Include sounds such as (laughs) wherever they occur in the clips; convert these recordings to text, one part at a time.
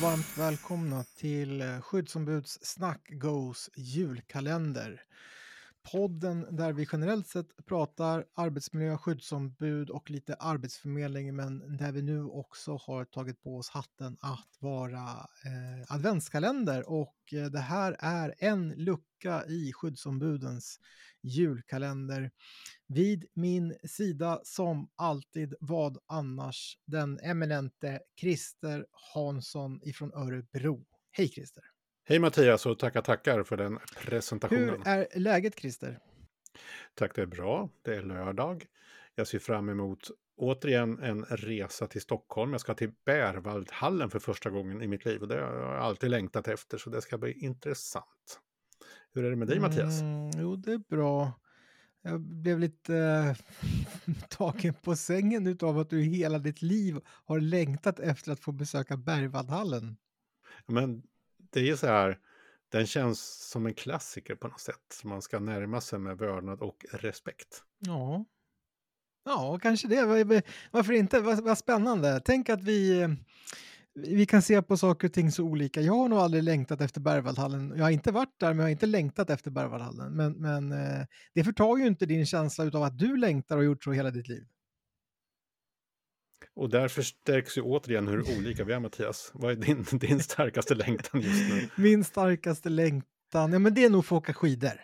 och varmt välkomna till eh, Skyddsombudssnack Skyddsombuds Snack Goes julkalender. Podden där vi generellt sett pratar arbetsmiljö, skyddsombud och lite arbetsförmedling men där vi nu också har tagit på oss hatten att vara eh, adventskalender och eh, det här är en lucka i skyddsombudens julkalender. Vid min sida som alltid, vad annars, den eminente Christer Hansson ifrån Örebro. Hej Christer! Hej Mattias och tackar tackar för den presentationen. Hur är läget Christer? Tack, det är bra. Det är lördag. Jag ser fram emot återigen en resa till Stockholm. Jag ska till Bärvaldhallen för första gången i mitt liv och det har jag alltid längtat efter så det ska bli intressant. Hur är det med dig Mattias? Mm, jo, det är bra. Jag blev lite äh, (laughs) tagen på sängen av att du hela ditt liv har längtat efter att få besöka Berwaldhallen. Men det är så här, den känns som en klassiker på något sätt. Man ska närma sig med vördnad och respekt. Ja, ja kanske det. Varför inte? Vad, vad spännande. Tänk att vi vi kan se på saker och ting så olika. Jag har nog aldrig längtat efter Berwaldhallen. Jag har inte varit där, men jag har inte längtat efter Berwaldhallen. Men, men eh, det förtar ju inte din känsla av att du längtar och gjort så hela ditt liv. Och där förstärks ju återigen hur olika vi är, Mattias. Vad är din, (laughs) din starkaste längtan just nu? Min starkaste längtan, ja men det är nog få åka skidor.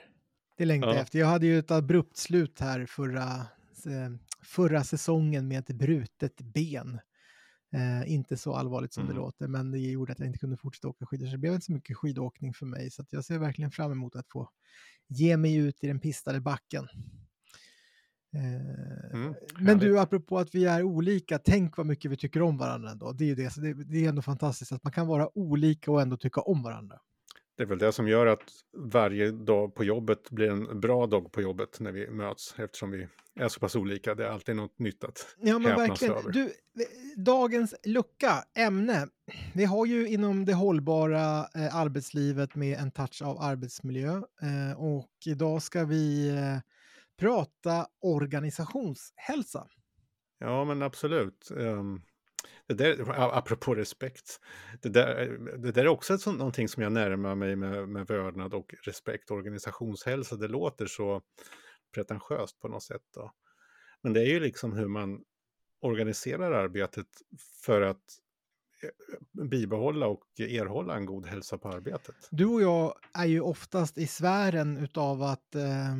Det längtar jag efter. Jag hade ju ett abrupt slut här förra, eh, förra säsongen med ett brutet ben. Eh, inte så allvarligt som mm. det låter, men det gjorde att jag inte kunde fortsätta åka skidor. Så det blev inte så mycket skidåkning för mig. Så jag ser verkligen fram emot att få ge mig ut i den pistade backen. Eh, mm, men du, apropå att vi är olika, tänk vad mycket vi tycker om varandra ändå. Det är, det, så det, det är ändå fantastiskt att man kan vara olika och ändå tycka om varandra. Det är väl det som gör att varje dag på jobbet blir en bra dag på jobbet när vi möts eftersom vi är så pass olika. Det är alltid något nytt att Ja, men verkligen. Du, dagens lucka, ämne. Vi har ju inom det hållbara eh, arbetslivet med en touch av arbetsmiljö eh, och idag ska vi eh, prata organisationshälsa. Ja, men absolut. Um, det där, apropå respekt, det där, det där är också ett sånt, någonting som jag närmar mig med, med vördnad och respekt. Organisationshälsa, det låter så pretentiöst på något sätt. Då. Men det är ju liksom hur man organiserar arbetet för att eh, bibehålla och erhålla en god hälsa på arbetet. Du och jag är ju oftast i sfären utav att eh,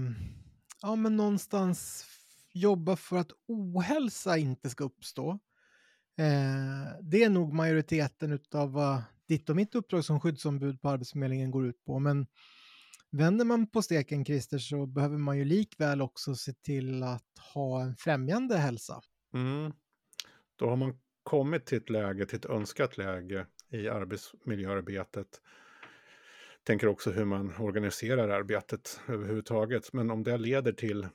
ja, men någonstans jobba för att ohälsa inte ska uppstå. Eh, det är nog majoriteten av vad ditt och mitt uppdrag som skyddsombud på Arbetsförmedlingen går ut på. Men vänder man på steken, Christer, så behöver man ju likväl också se till att ha en främjande hälsa. Mm. Då har man kommit till ett läge, till ett önskat läge i arbetsmiljöarbetet tänker också hur man organiserar arbetet överhuvudtaget. Men om det leder till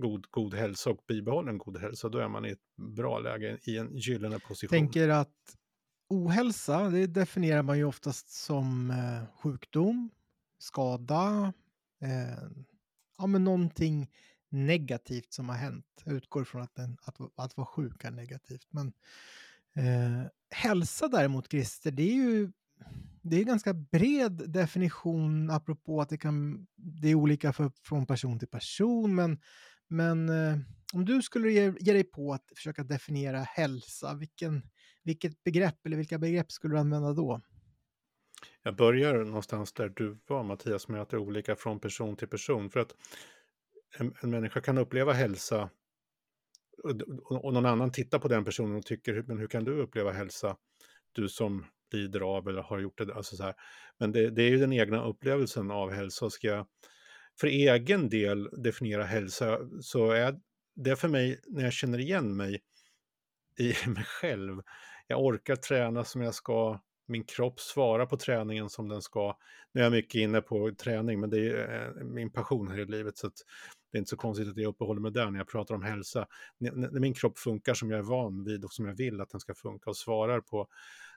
god, god hälsa och bibehållen god hälsa, då är man i ett bra läge, i en gyllene position. Tänker att ohälsa, det definierar man ju oftast som eh, sjukdom, skada, eh, ja men någonting negativt som har hänt. Jag utgår från att, den, att, att vara sjuk är negativt. Men eh, hälsa däremot, Christer, det är ju det är en ganska bred definition apropå att det, kan, det är olika för, från person till person. Men, men eh, om du skulle ge, ge dig på att försöka definiera hälsa, vilken, vilket begrepp eller vilka begrepp skulle du använda då? Jag börjar någonstans där du var Mattias med att det är olika från person till person. För att en, en människa kan uppleva hälsa och, och, någon annan tittar på den personen och tycker, men hur kan du uppleva hälsa? Du som lider av eller har gjort det. Alltså så här. Men det, det, är ju den egna upplevelsen av hälsa. Ska jag för egen del definiera hälsa så är det för mig när jag känner igen mig i (laughs) mig själv. Jag orkar träna som jag ska, min kropp svarar på träningen som den ska. Nu är jag mycket inne på träning, men det är eh, min passion här i livet. Så det är inte så konstigt att jag uppehåller mig där när jag pratar om hälsa. När min kropp funkar som jag är van vid och som jag vill att den ska funka och svarar på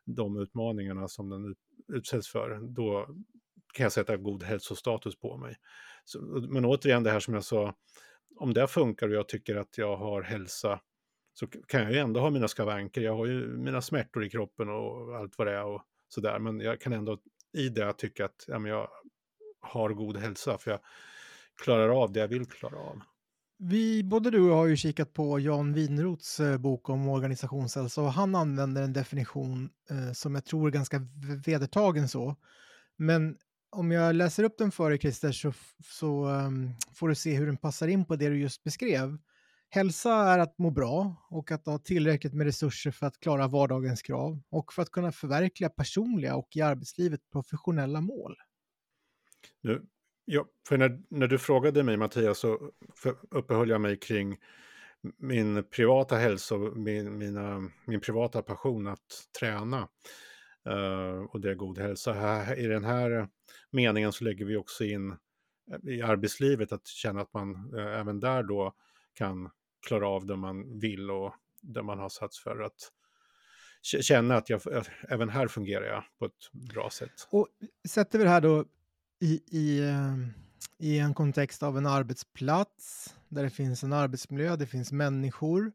de utmaningarna som den utsätts för, då kan jag sätta god hälsostatus på mig. Så, men återigen det här som jag sa, om det funkar och jag tycker att jag har hälsa så kan jag ju ändå ha mina skavanker. Jag har ju mina smärtor i kroppen och allt vad det är och sådär. Men jag kan ändå i det tycka att ja, men jag har god hälsa för jag klarar av det jag vill klara av. Vi, både du och jag har ju kikat på Jan Winroths eh, bok om organisationshälsa och han använder en definition eh, som jag tror är ganska vedertagen så. Men om jag läser upp den för dig Christer så, så um, får du se hur den passar in på det du just beskrev. Hälsa är att må bra och att ha tillräckligt med resurser för att klara vardagens krav och för att kunna förverkliga personliga och i arbetslivet professionella mål. Nu, ja, för när, när du frågade mig Mattias så uppehöll jag mig kring min privata hälsa och min, mina, min privata passion att träna. Uh, och det är god hälsa. Här, I den här meningen så lägger vi också in eh, i arbetslivet att känna att man uh, även där då kan klara av det man vill och det man har satts för att känna att jag, även här fungerar jag på ett bra sätt. Och sätter vi det här då i, i, ehm, i en kontext av en arbetsplats där det finns en arbetsmiljö, det finns människor,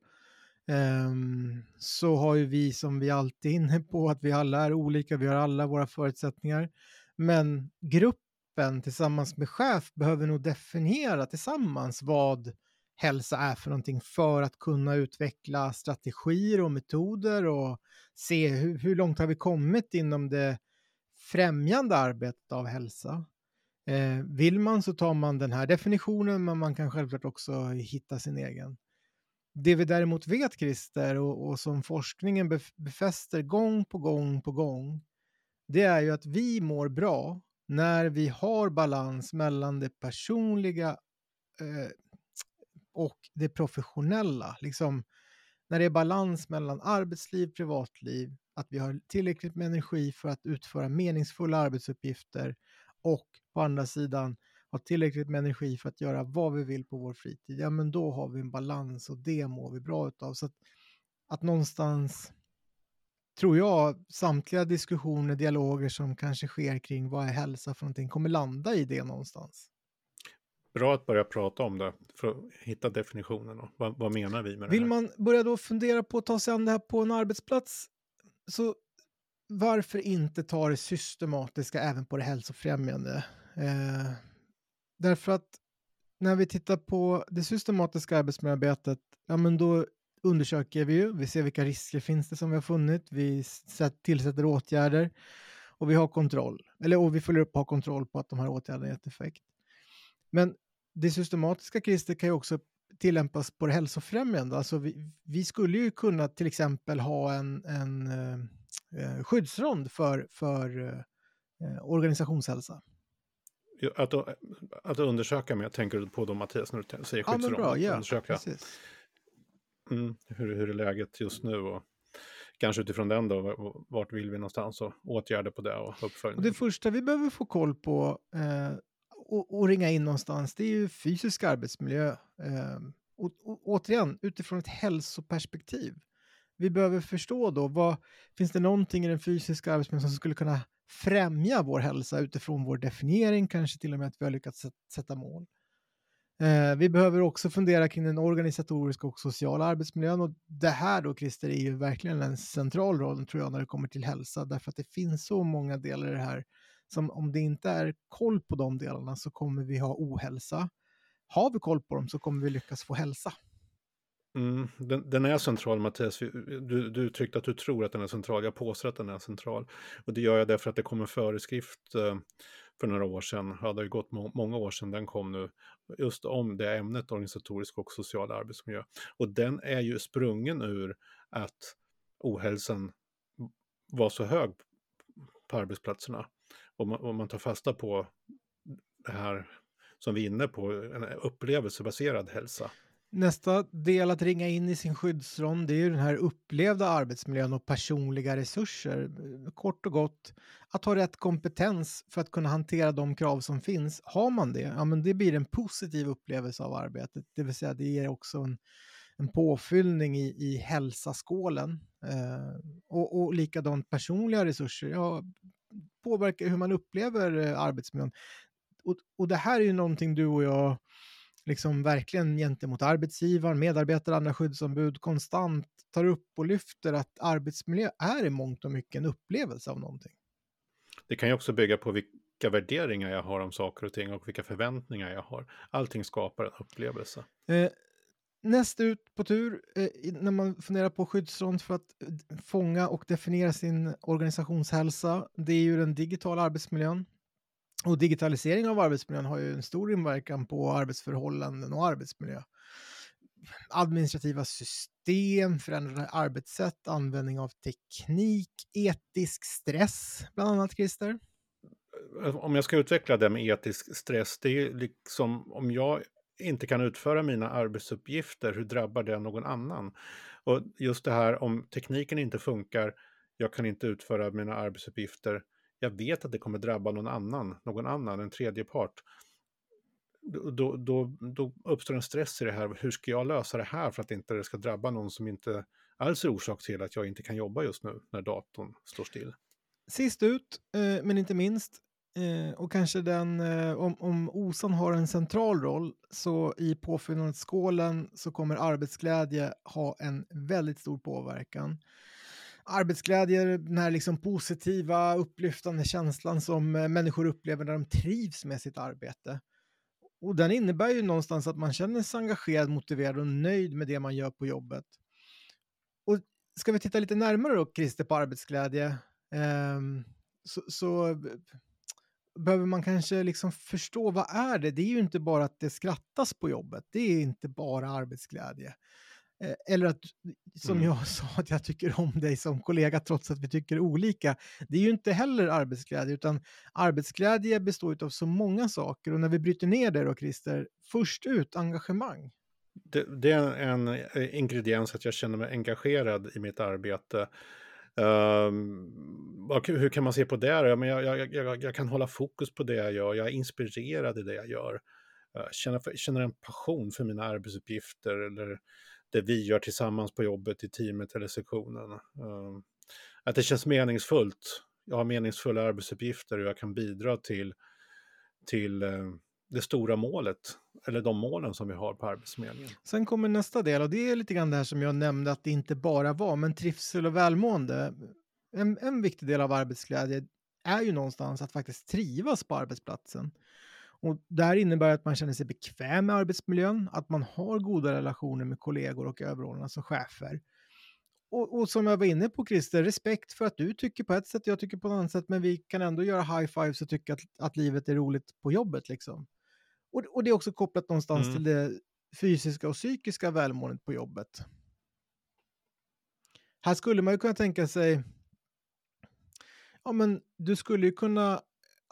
um, så har ju vi som vi alltid är inne på att vi alla är olika, vi har alla våra förutsättningar. Men gruppen tillsammans med chef behöver nog definiera tillsammans vad hälsa är för någonting för att kunna utveckla strategier och metoder och se hur, hur långt har vi kommit inom det främjande arbetet av hälsa. Eh, vill man så tar man den här definitionen, men man kan självklart också hitta sin egen. Det vi däremot vet, Christer, och, och som forskningen befäster gång på gång på gång, det är ju att vi mår bra när vi har balans mellan det personliga eh, och det professionella. Liksom, när det är balans mellan arbetsliv, privatliv, att vi har tillräckligt med energi för att utföra meningsfulla arbetsuppgifter och på andra sidan ha tillräckligt med energi för att göra vad vi vill på vår fritid, ja men då har vi en balans och det mår vi bra utav. Så att, att någonstans, tror jag, samtliga diskussioner, dialoger som kanske sker kring vad är hälsa för någonting kommer landa i det någonstans. Bra att börja prata om det för att hitta definitionen. Och vad, vad menar vi med Vill det här? Vill man börja då fundera på att ta sig an det här på en arbetsplats så varför inte ta det systematiska även på det hälsofrämjande? Eh, därför att när vi tittar på det systematiska arbetsmiljöarbetet, ja men då undersöker vi ju, vi ser vilka risker finns det som vi har funnit, vi tillsätter åtgärder och vi har kontroll, eller och vi följer upp och har kontroll på att de här åtgärderna gett effekt. Men det systematiska kristet kan ju också tillämpas på det hälsofrämjande. Alltså vi, vi skulle ju kunna till exempel ha en, en eh, eh, eh, skyddsrond för, för eh, organisationshälsa. Att, att undersöka med, tänker du på då Mattias när du säger skyddsrond? Ja, men bra, ja, undersöka. precis. Mm, hur, hur är läget just nu och kanske utifrån den då, vart vill vi någonstans och åtgärder på det och uppföljning. Och det första vi behöver få koll på eh, och, och, ringa in någonstans, det är ju fysisk arbetsmiljö. Eh, och, och, återigen, utifrån ett hälsoperspektiv vi behöver förstå då, vad, finns det någonting i den fysiska arbetsmiljön som skulle kunna främja vår hälsa utifrån vår definiering, kanske till och med att vi har lyckats sätta mål. Eh, vi behöver också fundera kring den organisatoriska och sociala arbetsmiljön och det här då, Christer, är ju verkligen en central roll, tror jag, när det kommer till hälsa, därför att det finns så många delar i det här som om det inte är koll på de delarna så kommer vi ha ohälsa. Har vi koll på dem så kommer vi lyckas få hälsa. Mm, den, den, är central Mattias. Du, du tyckte att du tror att den är central. Jag påstår att den är central. Och det gör jag därför att det kom en föreskrift eh, för några år sedan. Ja, det har ju gått må många år sedan den kom nu. Just om det ämnet organisatorisk och social arbetsmiljö. Och den är ju sprungen ur att ohälsan var så hög på arbetsplatserna. Om man, om man tar fasta på det här som vi är inne på, en upplevelsebaserad hälsa. Nästa del att ringa in i sin skyddsrond det är ju den här upplevda arbetsmiljön och personliga resurser. Kort och gott, att ha rätt kompetens för att kunna hantera de krav som finns. Har man det, ja men det blir en positiv upplevelse av arbetet. Det vill säga det ger också en, en påfyllning i, i hälsaskålen. Eh, och, och likadant personliga resurser, ja, påverkar hur man upplever eh, arbetsmiljön. Och, och det här är ju någonting du och jag liksom verkligen gentemot arbetsgivaren, medarbetare, andra skyddsombud konstant tar upp och lyfter att arbetsmiljö är i mångt och mycket en upplevelse av någonting. det kan ju också bygga på vilka värderingar jag har om saker och ting och vilka förväntningar jag har. Allting skapar en upplevelse. Eh, näst ut på tur eh, när man funderar på skyddsfront för att eh, fånga och definiera sin organisationshälsa, det är ju den digitala arbetsmiljön. Och digitalisering av arbetsmiljön har ju en stor inverkan på arbetsförhållanden och arbetsmiljö. Administrativa system, förändrade arbetssätt, användning av teknik, etisk stress, bland annat Christer. Om jag ska utveckla det med etisk stress, det är liksom om jag inte kan utföra mina arbetsuppgifter, hur drabbar det någon annan? Och just det här om tekniken inte funkar, jag kan inte utföra mina arbetsuppgifter, jag vet att det kommer drabba någon annan, någon annan, en tredje part. Då, då, då uppstår en stress i det här, hur ska jag lösa det här för att inte det ska drabba någon som inte alls är orsak till att jag inte kan jobba just nu när datorn står still. Sist ut, eh, men inte minst, eh, och kanske den, eh, om, om OSAN har en central roll, så i påfyllnadsskålen så kommer arbetsglädje ha en väldigt stor påverkan. Arbetsglädje är den här liksom positiva, upplyftande känslan som eh, människor upplever när de trivs med sitt arbete. Och den innebär ju någonstans att man känner sig engagerad, motiverad och nöjd med det man gör på jobbet. Och ska vi titta lite närmare då, Christer, på arbetsglädje, eh, så, så behöver man kanske liksom förstå vad är det? Det är ju inte bara att det skrattas på jobbet. Det är inte bara arbetsglädje. Eh, eller att, som mm. jag (laughs) sa, att jag tycker om dig som kollega trots att vi tycker olika. Det är ju inte heller arbetsglädje, utan arbetsglädje består av så många saker. Och när vi bryter ner det då, Christer, först ut engagemang. Det, det är en eh, ingrediens att jag känner mig engagerad i mitt arbete. Um, hur kan man se på det? Ja, men jag, jag, jag, jag, kan hålla fokus på det jag gör, jag är inspirerad i det jag gör. Jag känner, känner en passion för mina arbetsuppgifter eller det vi gör tillsammans på jobbet i teamet eller sektionen. Ehm, att det känns meningsfullt. Jag har meningsfulla arbetsuppgifter och jag kan bidra till, till uh, det stora målet, eller de målen som vi har på Arbetsförmedlingen. Sen kommer nästa del och det är lite grann det här som jag nämnde att det inte bara var, men trivsel och välmående. En, en viktig del av arbetsglädje är ju någonstans att faktiskt trivas på arbetsplatsen. Och det här innebär att man känner sig bekväm med arbetsmiljön, att man har goda relationer med kollegor och överordnade, alltså chefer. Och, och, som jag var inne på Christer, respekt för att du tycker på ett sätt, jag tycker på ett annat sätt, men vi kan ändå göra high fives och tycka att, att livet är roligt på jobbet liksom. Och, och det är också kopplat någonstans mm. till det fysiska och psykiska välmåendet på jobbet. Här skulle man ju kunna tänka sig, ja men du skulle ju kunna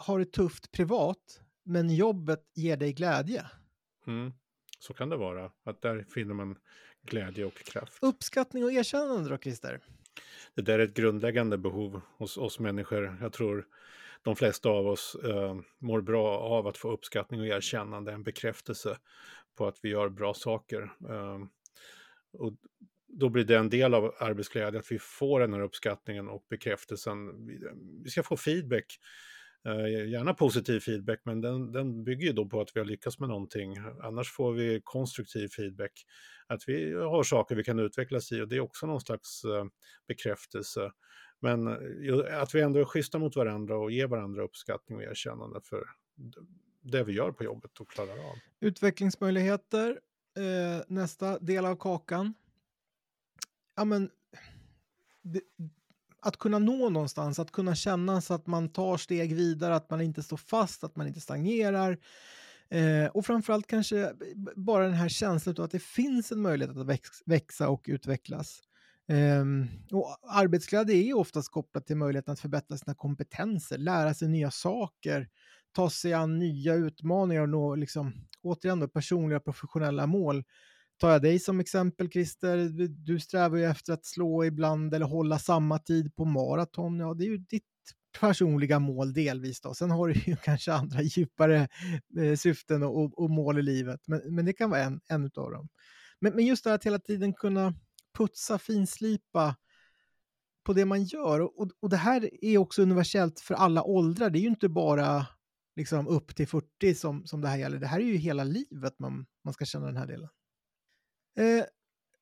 ha det tufft privat, men jobbet ger dig glädje. Mm. Så kan det vara, att där finner man glädje och kraft. Uppskattning och erkännande då, Christer? Det där är ett grundläggande behov hos oss människor. Jag tror de flesta av oss eh, mår bra av att få uppskattning och erkännande, en bekräftelse på att vi gör bra saker. Eh, och då blir det en del av arbetsglädje att vi får den här uppskattningen och bekräftelsen. Vi, ska få feedback, Eh, gärna positiv feedback, men den, den bygger ju då på att vi har lyckats med någonting. Annars får vi konstruktiv feedback, att vi har saker vi kan utvecklas i och det är också någon slags eh, bekräftelse. Men eh, att vi ändå är schyssta mot varandra och ger varandra uppskattning och erkännande för det vi gör på jobbet och klarar av. Utvecklingsmöjligheter, eh, nästa del av kakan. Ja, men, det, att kunna nå någonstans, att kunna känna så att man tar steg vidare, att man inte står fast, att man inte stagnerar. Eh, och framförallt kanske bara den här känslan av att det finns en möjlighet att växa och utvecklas. Eh, och arbetsglädje är ju oftast kopplat till möjligheten att förbättra sina kompetenser, lära sig nya saker, ta sig an nya utmaningar och nå liksom, återigen då, personliga professionella mål. Tar jag dig som exempel Christer, du strävar ju efter att slå ibland eller hålla samma tid på maraton. Ja, det är ju ditt personliga mål delvis då. Sen har du ju (laughs) kanske andra djupare eh, syften och, och, mål i livet, men, men det kan vara en, en av dem. Men, men just det här att hela tiden kunna putsa, finslipa på det man gör. Och, och det här är också universellt för alla åldrar. Det är ju inte bara liksom upp till 40 som, som det här gäller. Det här är ju hela livet man, man ska känna den här delen. Eh,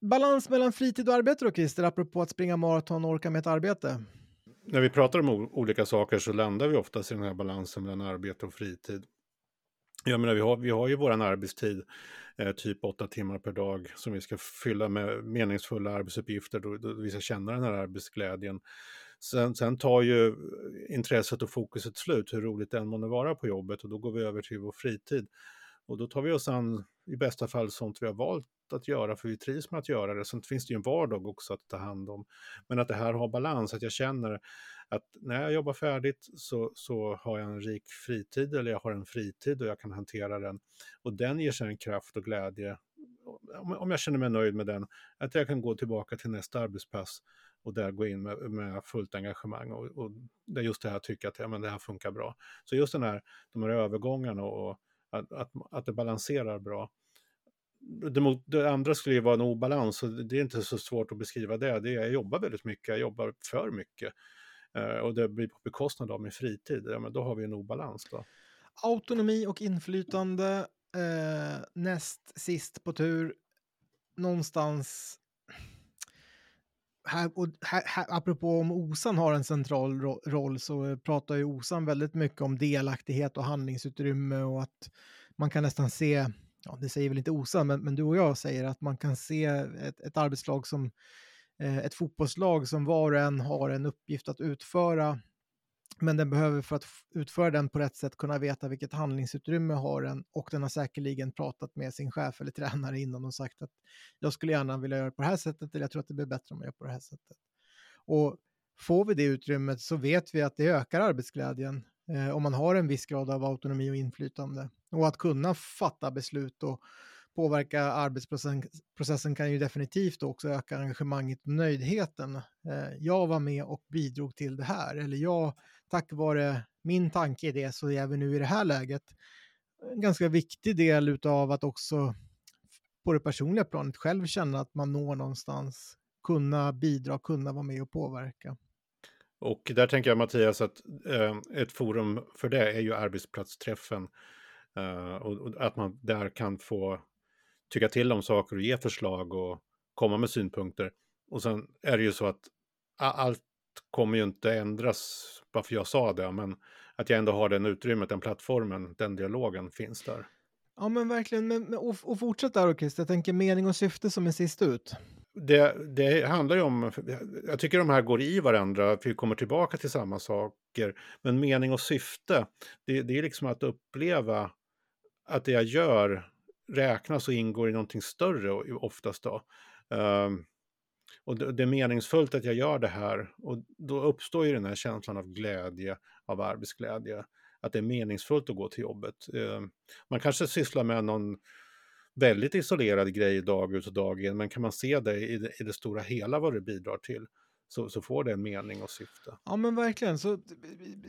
balans mellan fritid och arbete då, Christer, apropå att springa maraton och orka med ett arbete? när vi pratar om olika saker så landar vi oftast i den här balansen mellan arbete och fritid. Jag menar, vi har, vi har ju vår arbetstid, eh, typ åtta timmar per dag, som vi ska fylla med meningsfulla arbetsuppgifter, då, då vi ska känna den här arbetsglädjen. Sen, sen tar ju intresset och fokuset slut, hur roligt det än må vara på jobbet, och då går vi över till vår fritid. Och då tar vi oss an, i bästa fall, sånt vi har valt att göra, för vi trivs med att göra det. Sen finns det ju en vardag också att ta hand om. Men att det här har balans, att jag känner att när jag jobbar färdigt så, så har jag en rik fritid, eller jag har en fritid och jag kan hantera den. Och den ger sig en kraft och glädje, om jag känner mig nöjd med den, att jag kan gå tillbaka till nästa arbetspass och där gå in med, med fullt engagemang. Och, och det är just det här tycker att ja, men det här funkar bra. Så just den här, de här övergångarna och att, att, att det balanserar bra. Det, det, andra skulle ju vara en obalans och det är inte så svårt att beskriva det. det är, jag jobbar väldigt mycket, jag jobbar för mycket. Eh, och det blir på bekostnad av min fritid. Ja, men då har vi en obalans. Då. Autonomi och inflytande. Eh, näst sist på tur. Någonstans här, och här, här, apropå om OSAN har en central ro roll så pratar ju OSAN väldigt mycket om delaktighet och handlingsutrymme och att man kan nästan se, ja det säger väl inte OSAN, men, men du och jag säger att man kan se ett, ett arbetslag som eh, ett fotbollslag som var och en har en uppgift att utföra men den behöver för att utföra den på rätt sätt kunna veta vilket handlingsutrymme har den och den har säkerligen pratat med sin chef eller tränare innan och sagt att jag skulle gärna vilja göra på det här sättet eller jag tror att det blir bättre om jag gör på det här sättet. Och får vi det utrymmet så vet vi att det ökar arbetsglädjen eh, om man har en viss grad av autonomi och inflytande. Och att kunna fatta beslut och påverka arbetsprocessen kan ju definitivt också öka engagemanget och nöjdheten. Eh, jag var med och bidrog till det här, eller jag, tack vare min tanke i det, så är vi nu i det här läget. En ganska viktig del av att också på det personliga planet själv känna att man når någonstans, kunna bidra, kunna vara med och påverka. Och där tänker jag Mattias att eh, ett forum för det är ju arbetsplatsträffen. Eh, och, och, att man där kan få tycka till om saker och ge förslag och komma med synpunkter. Och sen är det ju så att allt kommer ju inte ändras bara för jag sa det, men att jag ändå har den utrymmet, den plattformen, den dialogen finns där. Ja men verkligen, men, och, och fortsätt där och Christer, jag tänker mening och syfte som är sist ut. Det, det handlar ju om, jag tycker de här går i varandra, vi kommer tillbaka till samma saker, men mening och syfte, det, det är liksom att uppleva att det jag gör räknas och ingår i någonting större oftast då. Um, och det, är meningsfullt att jag gör det här och då uppstår ju den här känslan av glädje, av arbetsglädje. Att det är meningsfullt att gå till jobbet. Um, man kanske sysslar med någon väldigt isolerad grej dag ut och dag in, men kan man se det i det, i det stora hela vad det bidrar till så, så får det en mening och syfte. Ja men verkligen, så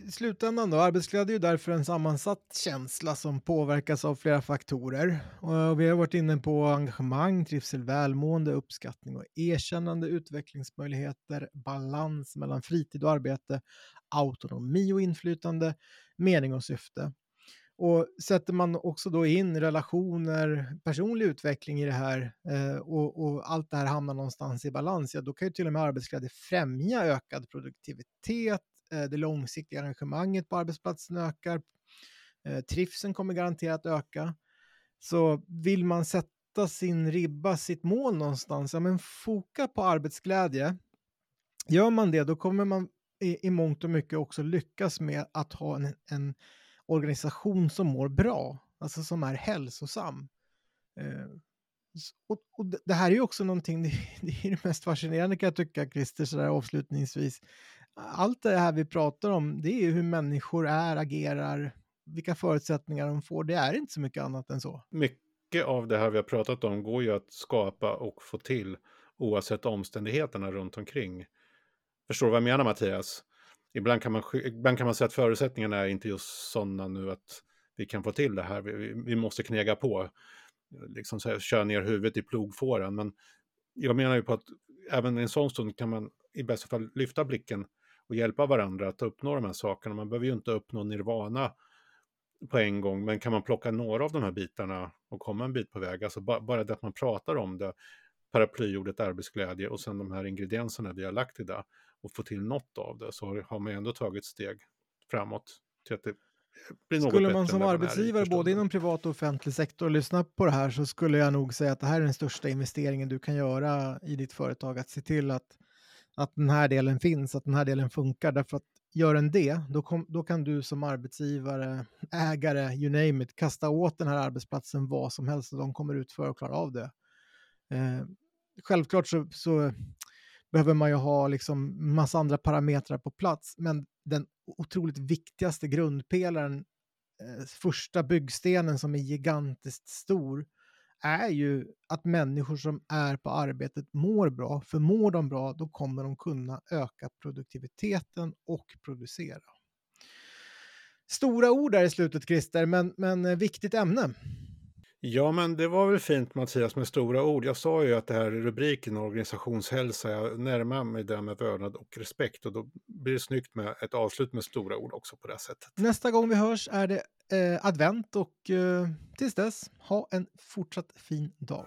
i slutändan då, arbetsglädje är ju därför en sammansatt känsla som påverkas av flera faktorer. Och vi har varit inne på engagemang, trivsel, välmående, uppskattning och erkännande, utvecklingsmöjligheter, balans mellan fritid och arbete, autonomi och inflytande, mening och syfte. Och sätter man också då in relationer, personlig utveckling i det här eh, och, och, allt det här hamnar någonstans i balans, ja då kan ju till och med arbetsglädje främja ökad produktivitet, eh, det långsiktiga engagemanget på arbetsplatsen ökar, eh, trivseln kommer garanterat öka. Så vill man sätta sin ribba, sitt mål någonstans, ja men foka på arbetsglädje. Gör man det, då kommer man i, i mångt och mycket också lyckas med att ha en, en organisation som mår bra, alltså som är hälsosam. Eh, och, och, det här är ju också någonting, (laughs) det, det är det mest fascinerande kan jag tycka, Christer, så där avslutningsvis. Allt det här vi pratar om, det är ju hur människor är, agerar, vilka förutsättningar de får. Det är inte så mycket annat än så. Mycket av det här vi har pratat om går ju att skapa och få till oavsett omständigheterna runt omkring. Förstår du vad jag menar Mattias? Ibland kan man, ibland kan man säga att förutsättningarna är inte just sådana nu att vi kan få till det här. Vi, vi måste knega på, liksom så här, köra ner huvudet i plogfåran. Men jag menar ju på att även i en sån stund kan man i bästa fall lyfta blicken och hjälpa varandra att uppnå de här sakerna. Man behöver ju inte uppnå nirvana på en gång, men kan man plocka några av de här bitarna och komma en bit på väg, alltså bara, bara det att man pratar om det, paraplyordet arbetsglädje och sen de här ingredienserna vi har lagt i det. och få till något av det så har, man ändå tagit steg framåt till att det blir något Skulle man som arbetsgivare både inom privat och offentlig sektor lyssna på det här så skulle jag nog säga att det här är den största investeringen du kan göra i ditt företag. Att se till att, att den här delen finns, att den här delen funkar. Därför att gör den det, då, kom, då kan du som arbetsgivare, ägare, you name it, kasta åt den här arbetsplatsen vad som helst och de kommer utföra och klara av det. Eh, självklart så, så behöver man ju ha liksom massa andra parametrar på plats, men den otroligt viktigaste grundpelaren, eh, första byggstenen som är gigantiskt stor, är ju att människor som är på arbetet mår bra. För mår de bra, då kommer de kunna öka produktiviteten och producera. Stora ord där i slutet, Christer, men, men eh, viktigt ämne. Ja, men det var väl fint Mattias med stora ord. Jag sa ju att det här är rubriken organisationshälsa. Jag närmar mig det med vördnad och respekt och då blir det snyggt med ett avslut med stora ord också på det sättet. Nästa gång vi hörs är det eh, advent och eh, tills dess, ha en fortsatt fin dag.